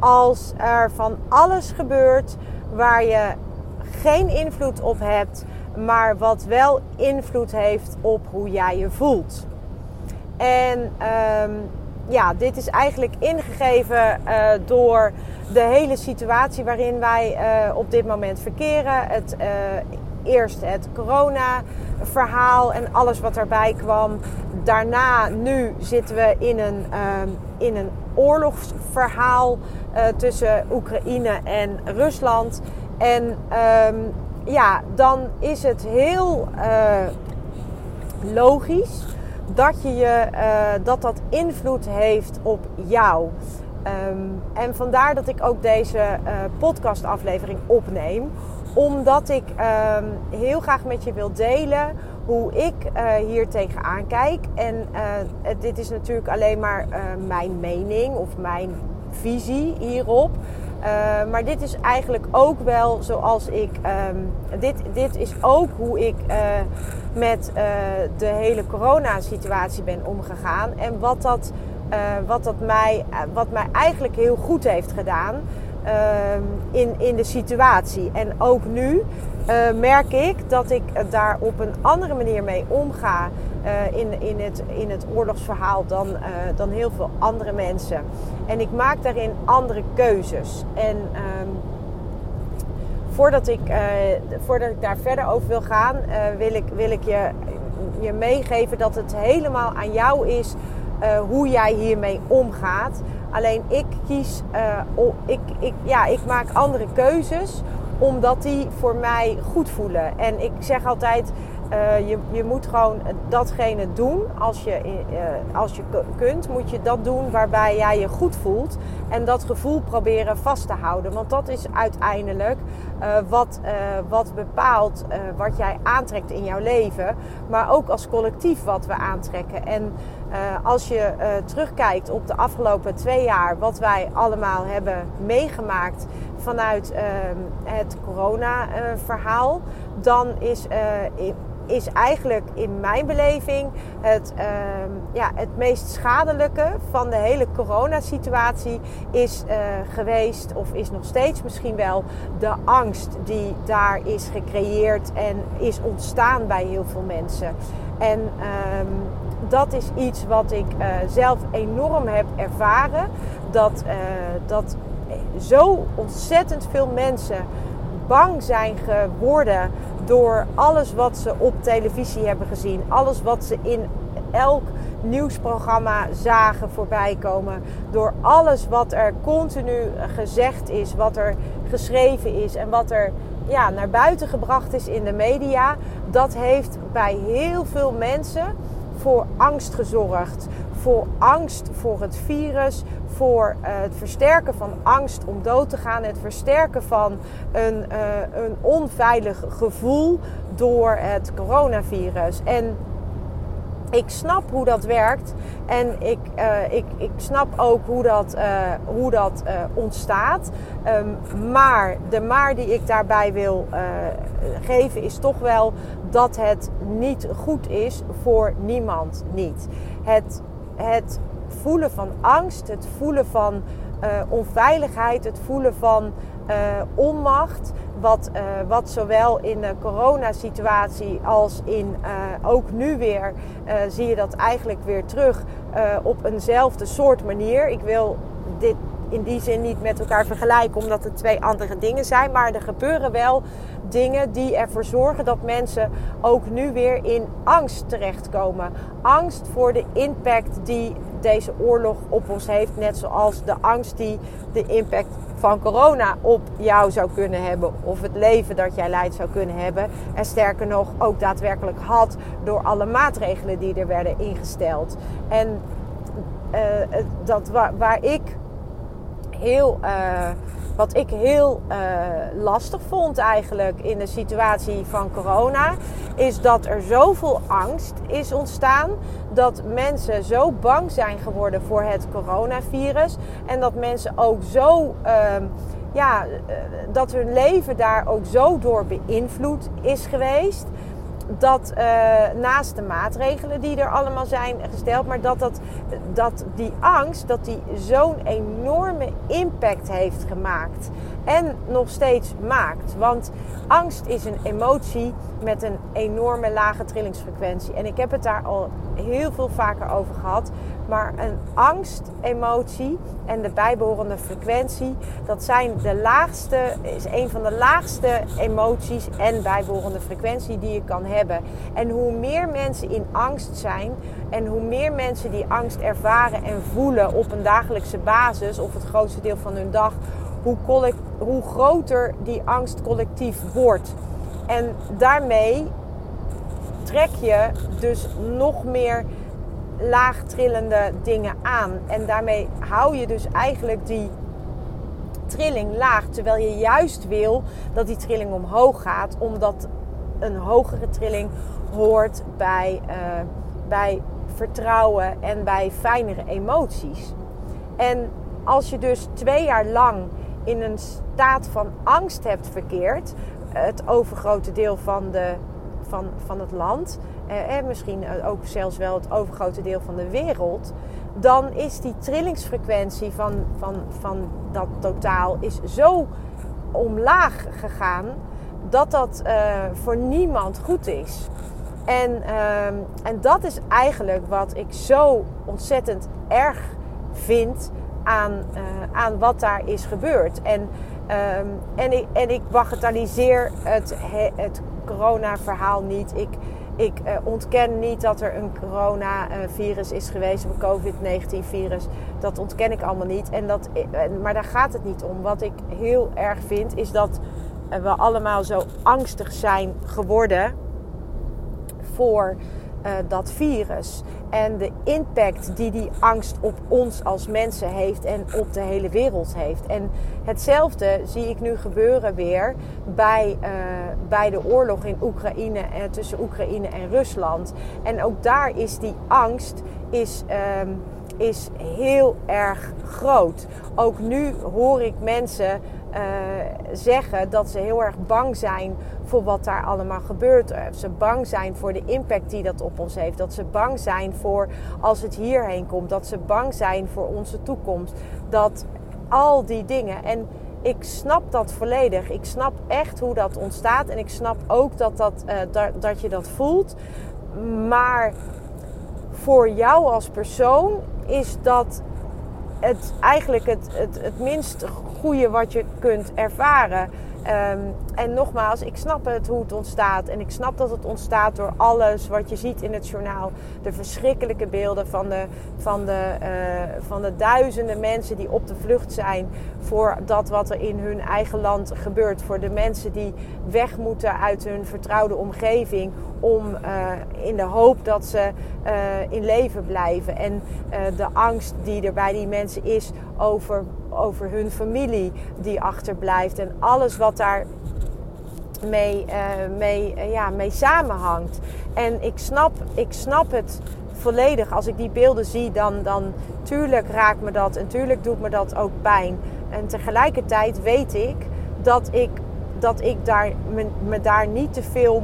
als er van alles gebeurt waar je geen invloed op hebt, maar wat wel invloed heeft op hoe jij je voelt. En um, ja, dit is eigenlijk ingegeven uh, door de hele situatie waarin wij uh, op dit moment verkeren. Het, uh, eerst het corona-verhaal en alles wat erbij kwam. Daarna, nu zitten we in een, in een oorlogsverhaal uh, tussen Oekraïne en Rusland. En um, ja, dan is het heel uh, logisch dat, je je, uh, dat dat invloed heeft op jou. Um, en vandaar dat ik ook deze podcastaflevering opneem. Omdat ik um, heel graag met je wil delen hoe ik hier tegenaan kijk. En dit is natuurlijk alleen maar mijn mening of mijn visie hierop. maar dit is eigenlijk ook wel zoals ik. Um, dit, dit is ook hoe ik met de hele coronasituatie ben omgegaan. En wat dat, wat dat mij, wat mij eigenlijk heel goed heeft gedaan. Ehm, in, in de situatie. En ook nu merk ik dat ik daar op een andere manier mee omga uh, in, in, het, in het oorlogsverhaal dan, uh, dan heel veel andere mensen. En ik maak daarin andere keuzes. En um, voordat, ik, voordat ik daar verder over wil gaan, wil, ik, wil ik je, je meegeven dat het helemaal aan jou is hoe jij hiermee omgaat. Alleen ik kies, ik, ik, ja, ik maak andere keuzes omdat die voor mij goed voelen. En ik zeg altijd, uh, je, je moet gewoon datgene doen. Als je, uh, als je kunt, moet je dat doen waarbij jij je goed voelt. En dat gevoel proberen vast te houden. Want dat is uiteindelijk uh, wat, wat bepaalt wat jij aantrekt in jouw leven. Maar ook als collectief wat we aantrekken. En als je terugkijkt op de afgelopen twee jaar, wat wij allemaal hebben meegemaakt vanuit ehm, het corona-verhaal, dan is is eigenlijk in mijn beleving het, uh, ja, het meest schadelijke van de hele coronasituatie is uh, geweest, of is nog steeds misschien wel, de angst die daar is gecreëerd en is ontstaan bij heel veel mensen. En um, dat is iets wat ik uh, zelf enorm heb ervaren. Dat, uh, dat zo ontzettend veel mensen bang zijn geworden door alles wat ze op televisie hebben gezien, alles wat ze in elk nieuwsprogramma zagen voorbij komen, door alles wat er continu gezegd is, wat er geschreven is en wat er ja, naar buiten gebracht is in de media, dat heeft bij heel veel mensen voor angst gezorgd. Voor angst voor het virus, voor uh, het versterken van angst om dood te gaan, het versterken van een, uh, een onveilig gevoel door het coronavirus. En ik snap hoe dat werkt en ik, uh, ik, ik snap ook hoe dat, hoe dat ontstaat. Um, maar de maar die ik daarbij wil geven is toch wel dat het niet goed is voor niemand niet. Het, het voelen van angst, het voelen van uh, onveiligheid, het voelen van uh, onmacht. Wat, uh, wat zowel in de coronasituatie als in ook nu weer zie je dat eigenlijk weer terug op eenzelfde soort manier. Ik wil dit in die zin niet met elkaar vergelijken, omdat het twee andere dingen zijn. Maar er gebeuren wel dingen die ervoor zorgen dat mensen ook nu weer in angst terechtkomen. Angst voor de impact die deze oorlog op ons heeft. Net zoals de angst die de impact van corona op jou zou kunnen hebben. Of het leven dat jij leidt zou kunnen hebben. En sterker nog, ook daadwerkelijk had door alle maatregelen die er werden ingesteld. En uh, dat waar, waar, ik Uh, wat ik heel uh, lastig vond eigenlijk in de situatie van corona, is dat er zoveel angst is ontstaan. Dat mensen zo bang zijn geworden voor het coronavirus. En dat mensen ook zo. Uh, ja, dat hun leven daar ook zo door beïnvloed is geweest dat uh, naast de maatregelen die er allemaal zijn gesteld, maar dat, dat, dat die angst, dat die zo'n enorme impact heeft gemaakt. En nog steeds maakt. Want angst is een emotie met een enorme lage trillingsfrequentie. En ik heb het daar al heel veel vaker over gehad. Maar een angstemotie en de bijbehorende frequentie, dat zijn de laagste, is een van de laagste emoties en bijbehorende frequentie die je kan hebben. En hoe meer mensen in angst zijn en hoe meer mensen die angst ervaren en voelen op een dagelijkse basis of het grootste deel van hun dag, hoe, groter die angst collectief wordt. En daarmee trek je dus nog meer laagtrillende dingen aan. En daarmee hou je dus eigenlijk die trilling laag. Terwijl je juist wil dat die trilling omhoog gaat. Omdat een hogere trilling hoort bij, uh, bij vertrouwen en bij fijnere emoties. En als je dus twee jaar lang in een staat van angst hebt verkeerd, het overgrote deel van, de, van, van het land, eh, en misschien ook zelfs wel het overgrote deel van de wereld, dan is die trillingsfrequentie van, van, van dat totaal is zo omlaag gegaan dat dat voor niemand goed is. En, uh, en dat is eigenlijk wat ik zo ontzettend erg vind aan, uh, aan wat daar is gebeurd. En, um, en, ik, en ik bagatelliseer het, het corona-verhaal niet. Ik, ik uh, ontken niet dat er een coronavirus is geweest, een COVID-19-virus. Dat ontken ik allemaal niet. En dat, maar daar gaat het niet om. Wat ik heel erg vind, is dat we allemaal zo angstig zijn geworden voor uh, dat virus. En de impact die die angst op ons als mensen heeft en op de hele wereld heeft. En hetzelfde zie ik nu gebeuren weer bij, uh, bij de oorlog in Oekraïne en eh, tussen Oekraïne en Rusland. En ook daar is die angst is, um, is heel erg groot. Ook nu hoor ik mensen uh, zeggen dat ze heel erg bang zijn voor wat daar allemaal gebeurt. Dat ze bang zijn voor de impact die dat op ons heeft. Dat ze bang zijn voor als het hierheen komt. Dat ze bang zijn voor onze toekomst. Dat al die dingen. En ik snap dat volledig. Ik snap echt hoe dat ontstaat. En ik snap ook dat, dat, uh, dat, dat je dat voelt. Maar voor jou als persoon is dat het eigenlijk het, het, het minst goede wat je kunt ervaren. Um, en nogmaals, ik snap het hoe het ontstaat. En ik snap dat het ontstaat door alles wat je ziet in het journaal. De verschrikkelijke beelden van de, van de, uh, van de duizenden mensen die op de vlucht zijn voor dat wat er in hun eigen land gebeurt. Voor de mensen die weg moeten uit hun vertrouwde omgeving om uh, in de hoop dat ze uh, in leven blijven. En de angst die er bij die mensen is over, over hun familie die achterblijft. En alles wat daar mee, uh, mee, uh, ja, mee samenhangt. En ik snap, ik snap het volledig. Als ik die beelden zie, dan, dan tuurlijk raakt me dat en tuurlijk doet me dat ook pijn. En tegelijkertijd weet ik dat ik, dat ik daar, me, me daar niet te veel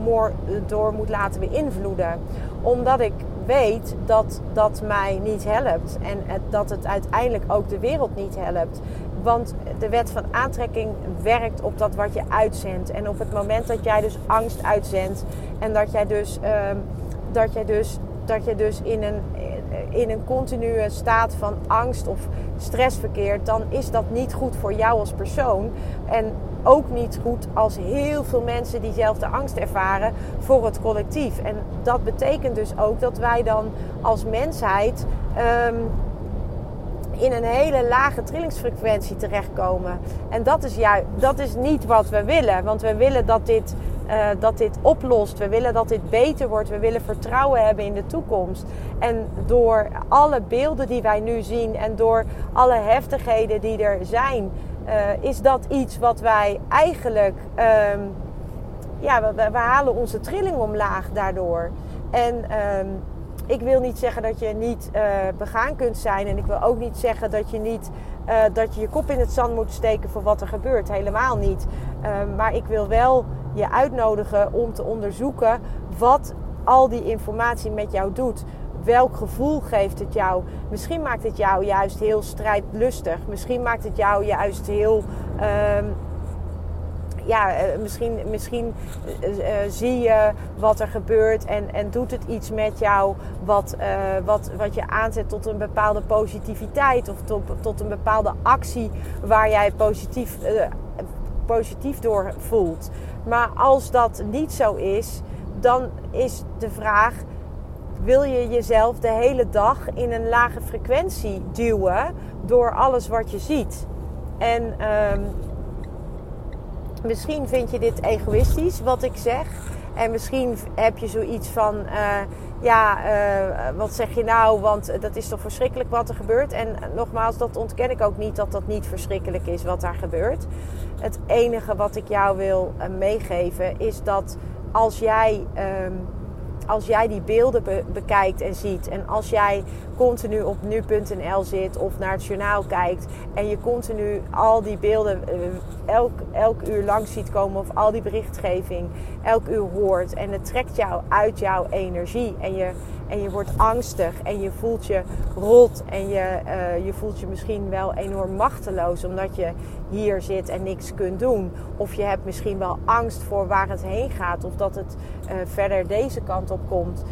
door moet laten beïnvloeden. Omdat ik weet dat dat mij niet helpt. En dat het uiteindelijk ook de wereld niet helpt. Want de wet van aantrekking werkt op dat wat je uitzendt. En op het moment dat jij dus angst uitzendt en dat jij dus, uh, dat jij dus, dat je dus in een in een continue staat van angst of stress verkeert, dan is dat niet goed voor jou als persoon. En ook niet goed als heel veel mensen diezelfde angst ervaren voor het collectief. En dat betekent dus ook dat wij dan als mensheid ehm, in een hele lage trillingsfrequentie terechtkomen. En dat is, juist, dat is niet wat we willen. Want we willen dat dit, uh, dat dit oplost. We willen dat dit beter wordt. We willen vertrouwen hebben in de toekomst. En door alle beelden die wij nu zien en door alle heftigheden die er zijn, uh, is dat iets wat wij eigenlijk. Um, ja, we, we, halen onze trilling omlaag daardoor. En. Um, ik wil niet zeggen dat je niet uh, begaan kunt zijn. En ik wil ook niet zeggen dat je niet dat je je kop in het zand moet steken voor wat er gebeurt. Helemaal niet. Uh, maar ik wil wel je uitnodigen om te onderzoeken wat al die informatie met jou doet. Welk gevoel geeft het jou? Misschien maakt het jou juist heel strijdlustig. Misschien maakt het jou juist heel ehm, ja, eh, misschien, misschien uh, zie je wat er gebeurt en, en doet het iets met jou wat, wat, wat je aanzet tot een bepaalde positiviteit of tot, tot een bepaalde actie waar jij positief, positief door voelt. Maar als dat niet zo is, dan is de vraag: wil je jezelf de hele dag in een lage frequentie duwen door alles wat je ziet? En um, Misschien vind je dit egoïstisch wat ik zeg. En misschien heb je zoiets van, uh, ja, uh, wat zeg je nou? Want dat is toch verschrikkelijk wat er gebeurt. En nogmaals, dat ontken ik ook niet dat dat niet verschrikkelijk is wat daar gebeurt. Het enige wat ik jou wil uh, meegeven is dat als jij. Um, als jij die beelden be bekijkt en ziet en als jij continu op nu.nl zit of naar het journaal kijkt en je continu al die beelden uh, elk, elk uur langs ziet komen of al die berichtgeving elk uur hoort en het trekt jou uit jouw energie en je, en je wordt angstig en je voelt je rot en je, uh, je voelt je misschien wel enorm machteloos omdat je hier zit en niks kunt doen. Of je hebt misschien wel angst voor waar het heen gaat of dat het uh, verder deze kant op komt.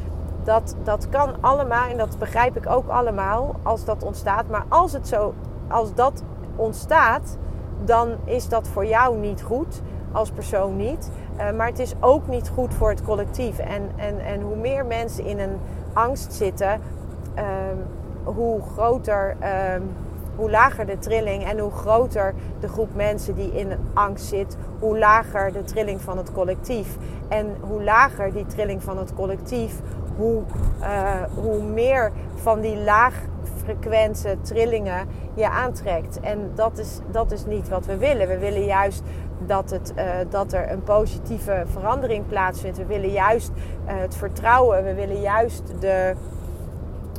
Dat, dat kan allemaal en dat begrijp ik ook allemaal als dat ontstaat. Maar als, het zo, als dat ontstaat, dan is dat voor jou niet goed als persoon niet. Uh, maar het is ook niet goed voor het collectief. En, en, en hoe meer mensen in een angst zitten, uh, hoe groter. Hoe lager de trilling en hoe groter de groep mensen die in angst zit, hoe lager de trilling van het collectief. En hoe lager die trilling van het collectief, hoe, uh, hoe meer van die laagfrequente trillingen je aantrekt. En dat is, dat is niet wat we willen. We willen juist dat, het, uh, dat er een positieve verandering plaatsvindt. We willen juist uh, het vertrouwen. We willen juist de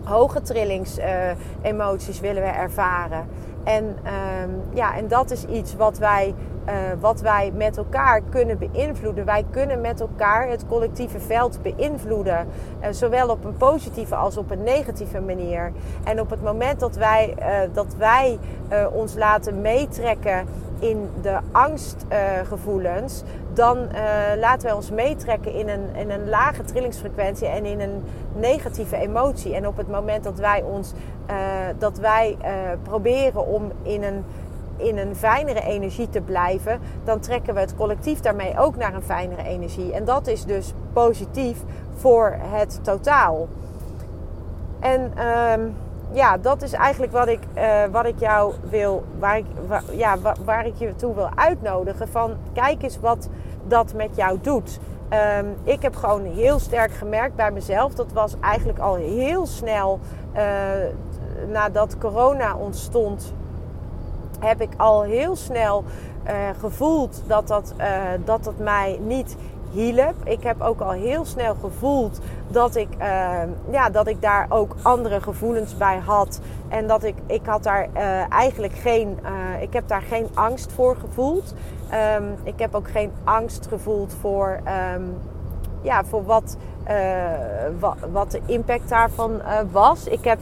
hoge trillingsemoties uh, willen we ervaren. En, um, ja, en dat is iets wat wij, uh, wat wij met elkaar kunnen beïnvloeden. Wij kunnen met elkaar het collectieve veld beïnvloeden. Uh, zowel op een positieve als op een negatieve manier. En op het moment dat wij, dat wij ons laten meetrekken in de angstgevoelens, dan uh, laten wij ons meetrekken in een, in een lage trillingsfrequentie en in een negatieve emotie. En op het moment dat wij ons uh, dat wij proberen om in een, in een fijnere energie te blijven, dan trekken we het collectief daarmee ook naar een fijnere energie. En dat is dus positief voor het totaal. En um, ja, dat is eigenlijk wat ik, uh, wat ik jou wil, waar ik, ja, waar, ik je toe wil uitnodigen. Van kijk eens wat dat met jou doet. Um, ik heb gewoon heel sterk gemerkt bij mezelf. Dat was eigenlijk al heel snel uh, nadat corona ontstond. Heb ik al heel snel uh, gevoeld dat dat, dat dat mij niet Ik heb ook al heel snel gevoeld dat ik, uh, ja, dat ik daar ook andere gevoelens bij had. En dat ik, ik had daar uh, eigenlijk geen, uh, ik heb daar geen angst voor gevoeld. Um, ik heb ook geen angst gevoeld voor, um, ja, voor wat, wat, wat, de impact daarvan was. Ik heb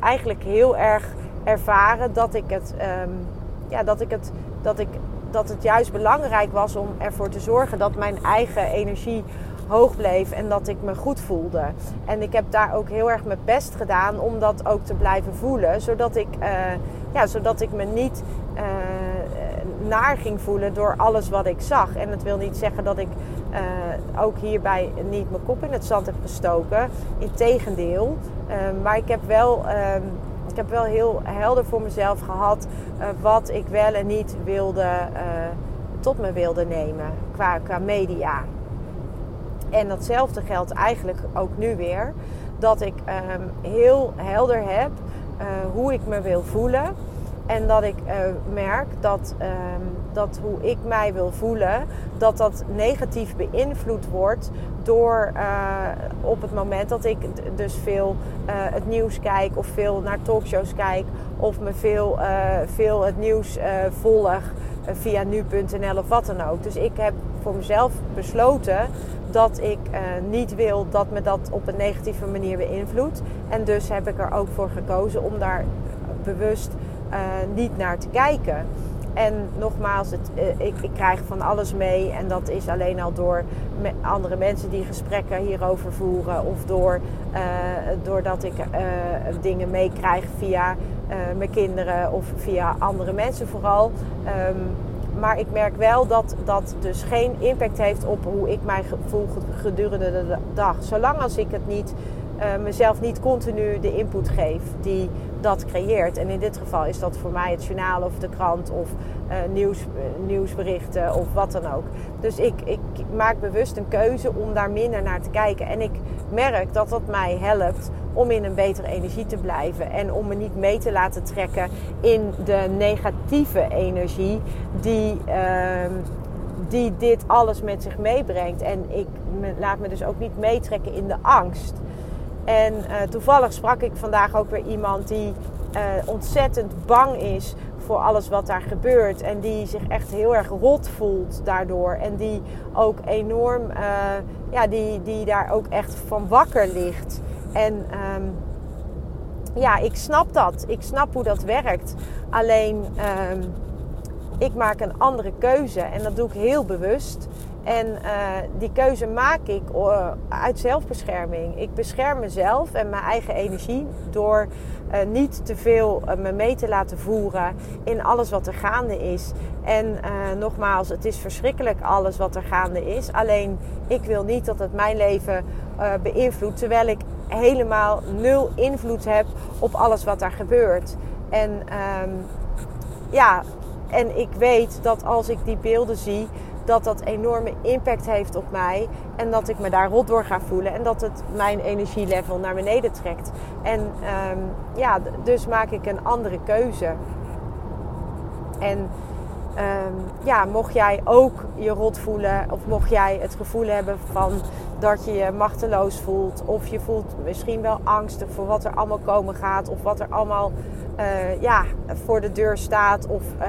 eigenlijk heel erg ervaren dat ik het, ja, dat ik het, dat ik dat het juist belangrijk was om ervoor te zorgen dat mijn eigen energie hoog bleef en dat ik me goed voelde. En ik heb daar ook heel erg mijn best gedaan om dat ook te blijven voelen, zodat ik, uh, ja, zodat ik me niet uh, naar ging voelen door alles wat ik zag. En dat wil niet zeggen dat ik uh, ook hierbij niet mijn kop in het zand heb gestoken. Integendeel. maar ik heb wel. Ehm, ik heb wel heel helder voor mezelf gehad wat ik wel en niet wilde tot me wilde nemen qua, media. En datzelfde geldt eigenlijk ook nu weer. Dat ik um, heel helder heb uh, hoe ik me wil voelen. En dat ik uh, merk dat, um, dat hoe ik mij wil voelen, dat dat negatief beïnvloed wordt door uh, op het moment dat ik dus veel het nieuws kijk of veel naar talkshows kijk of me veel, veel het nieuws volg via nu.nl of wat dan ook. Dus ik heb voor mezelf besloten dat ik niet wil dat me dat op een negatieve manier beïnvloedt. En dus heb ik er ook voor gekozen om daar bewust niet naar te kijken. En nogmaals, het, uh, ik, ik, krijg van alles mee. En dat is alleen al door andere mensen die gesprekken hierover voeren. Of door, doordat ik dingen meekrijg via mijn kinderen of via andere mensen vooral. Um, maar ik merk wel dat dat dus geen impact heeft op hoe ik mij voel gedurende de dag. Zolang als ik het niet, uh, mezelf niet continu de input geef die dat creëert. En in dit geval is dat voor mij het journaal of de krant of uh, nieuws, nieuwsberichten of wat dan ook. Dus ik, ik maak bewust een keuze om daar minder naar te kijken. En ik merk dat dat mij helpt om in een betere energie te blijven. En om me niet mee te laten trekken in de negatieve energie die, uh, die dit alles met zich meebrengt. En ik laat me dus ook niet meetrekken in de angst. En uh, toevallig sprak ik vandaag ook weer iemand die uh, ontzettend bang is voor alles wat daar gebeurt. En die zich echt heel erg rot voelt daardoor. En die ook enorm, uh, ja, die, die daar ook echt van wakker ligt. En um, ja, ik snap dat. Ik snap hoe dat werkt. Alleen um, ik maak een andere keuze en dat doe ik heel bewust. En uh, die keuze maak ik uh, uit zelfbescherming. Ik bescherm mezelf en mijn eigen energie door uh, niet te veel me mee te laten voeren in alles wat er gaande is. En nogmaals, het is verschrikkelijk alles wat er gaande is. Alleen ik wil niet dat het mijn leven beïnvloedt, terwijl ik helemaal nul invloed heb op alles wat daar gebeurt. En um, ja, en ik weet dat als ik die beelden zie, dat dat enorme impact heeft op mij. En dat ik me daar rot door ga voelen. En dat het mijn energielevel naar beneden trekt. En um, ja, dus maak ik een andere keuze. En um, ja, mocht jij ook je rot voelen. Of mocht jij het gevoel hebben van dat je je machteloos voelt. Of je voelt misschien wel angstig voor wat er allemaal komen gaat. Of wat er allemaal uh, ja, voor de deur staat. Of uh,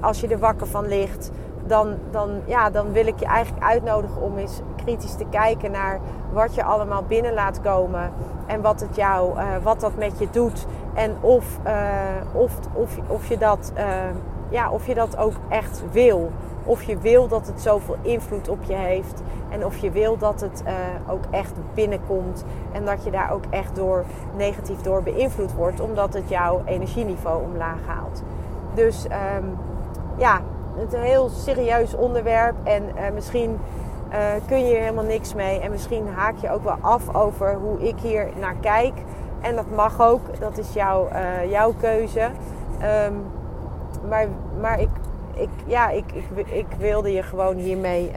als je er wakker van ligt dan, dan, ja, dan wil ik je eigenlijk uitnodigen om eens kritisch te kijken naar wat je allemaal binnen laat komen. En wat, het jou, uh, wat dat met je doet. En of, uh, of, of, of, je dat, uh, ja, of je dat ook echt wil. Of je wil dat het zoveel invloed op je heeft. En of je wil dat het ook echt binnenkomt. En dat je daar ook echt door negatief door beïnvloed wordt. Omdat het jouw energieniveau omlaag haalt. Dus um, ja, het een heel serieus onderwerp en uh, misschien uh, kun je hier helemaal niks mee. En misschien haak je ook wel af over hoe ik hier naar kijk. En dat mag ook, dat is jouw, uh, jouw keuze. Um, maar maar ik, ik, ja, ik, ik, ik wilde je gewoon hiermee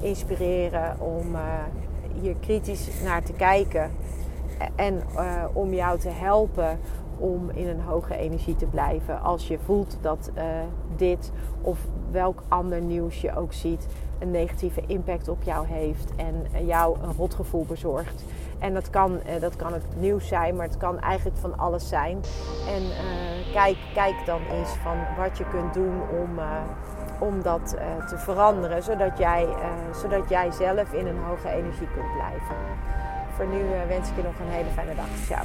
inspireren om hier kritisch naar te kijken. En om jou te helpen om in een hoge energie te blijven. Als je voelt dat dit of welk ander nieuws je ook ziet een negatieve impact op jou heeft en jou een rotgevoel bezorgt. En dat kan, uh, dat kan het nieuws zijn, maar het kan eigenlijk van alles zijn. En uh, kijk, kijk dan eens van wat je kunt doen om, om dat te veranderen, zodat jij, zodat jij zelf in een hoge energie kunt blijven. Voor nu wens ik je nog een hele fijne dag. Ciao.